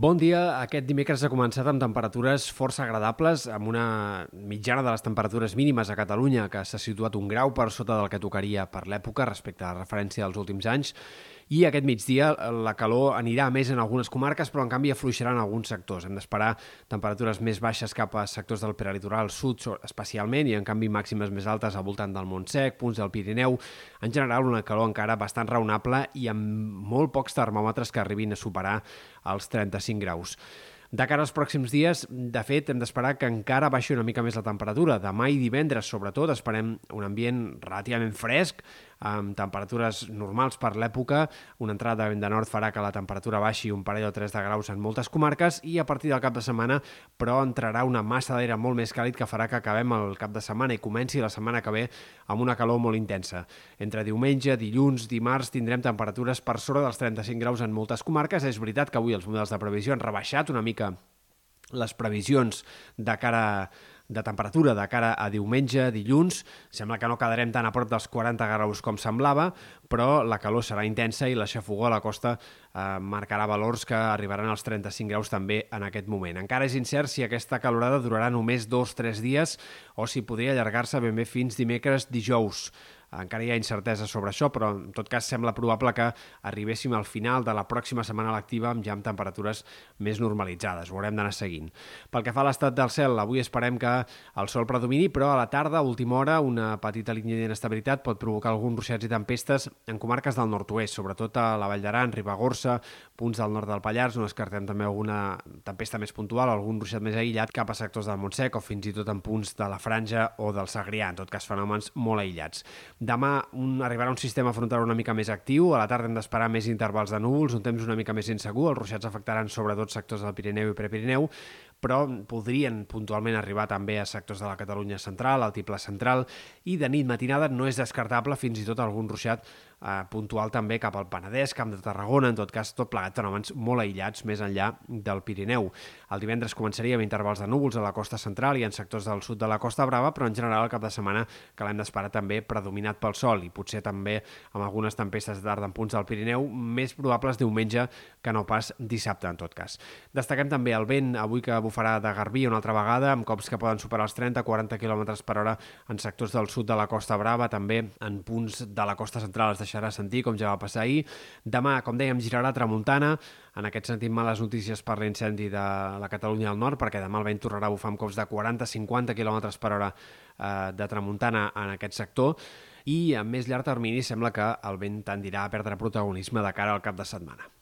Bon dia. Aquest dimecres ha començat amb temperatures força agradables, amb una mitjana de les temperatures mínimes a Catalunya que s'ha situat un grau per sota del que tocaria per l'època respecte a la referència dels últims anys. I aquest migdia la calor anirà més en algunes comarques, però en canvi afluixarà en alguns sectors. Hem d'esperar temperatures més baixes cap a sectors del prelitoral sud especialment i en canvi màximes més altes al voltant del Montsec, punts del Pirineu. En general una calor encara bastant raonable i amb molt pocs termòmetres que arribin a superar els 35 graus. De cara als pròxims dies, de fet, hem d'esperar que encara baixi una mica més la temperatura. Demà i divendres, sobretot, esperem un ambient relativament fresc, amb temperatures normals per l'època. Una entrada de vent de nord farà que la temperatura baixi un parell o tres de graus en moltes comarques i a partir del cap de setmana, però entrarà una massa d'aire molt més càlid que farà que acabem el cap de setmana i comenci la setmana que ve amb una calor molt intensa. Entre diumenge, dilluns, dimarts tindrem temperatures per sobre dels 35 graus en moltes comarques. És veritat que avui els models de previsió han rebaixat una mica les previsions de cara de temperatura de cara a diumenge, dilluns. Sembla que no quedarem tan a prop dels 40 graus com semblava, però la calor serà intensa i la xafogó a la costa eh, marcarà valors que arribaran als 35 graus també en aquest moment. Encara és incert si aquesta calorada durarà només dos o tres dies o si podria allargar-se ben bé fins dimecres dijous. Encara hi ha incertesa sobre això, però en tot cas sembla probable que arribéssim al final de la pròxima setmana lectiva amb ja amb temperatures més normalitzades. Ho haurem d'anar seguint. Pel que fa a l'estat del cel, avui esperem que el sol predomini, però a la tarda, a última hora, una petita línia d'inestabilitat pot provocar alguns ruixats i tempestes en comarques del nord-oest, sobretot a la Vall d'Aran, Ribagorça, punts del nord del Pallars, on descartem també alguna tempesta més puntual, algun ruixat més aïllat cap a sectors del Montsec o fins i tot en punts de la Franja o del Segrià, en tot cas fenòmens molt aïllats. Demà un, arribarà un sistema frontal una mica més actiu, a la tarda hem d'esperar més intervals de núvols, un temps una mica més insegur, els ruixats afectaran sobretot sectors del Pirineu i Prepirineu, però podrien puntualment arribar també a sectors de la Catalunya central, altiple central, i de nit matinada no és descartable fins i tot algun ruixat eh, puntual també cap al Penedès, Camp de Tarragona, en tot cas tot plegat fenòmens molt aïllats més enllà del Pirineu. El divendres començaria amb intervals de núvols a la costa central i en sectors del sud de la Costa Brava, però en general el cap de setmana que l'hem d'esperar també predominat pel sol i potser també amb algunes tempestes de tard en punts del Pirineu, més probables diumenge que no pas dissabte en tot cas. Destaquem també el vent avui que bufarà de Garbí una altra vegada, amb cops que poden superar els 30-40 km per hora en sectors del sud de la Costa Brava, també en punts de la costa central es deixarà sentir, com ja va passar ahir. Demà, com dèiem, girarà tramuntana, en aquest sentit males notícies per l'incendi de la Catalunya del Nord, perquè demà el vent tornarà a bufar amb cops de 40-50 km per hora eh, de tramuntana en aquest sector, i a més llarg termini sembla que el vent tendirà a perdre protagonisme de cara al cap de setmana.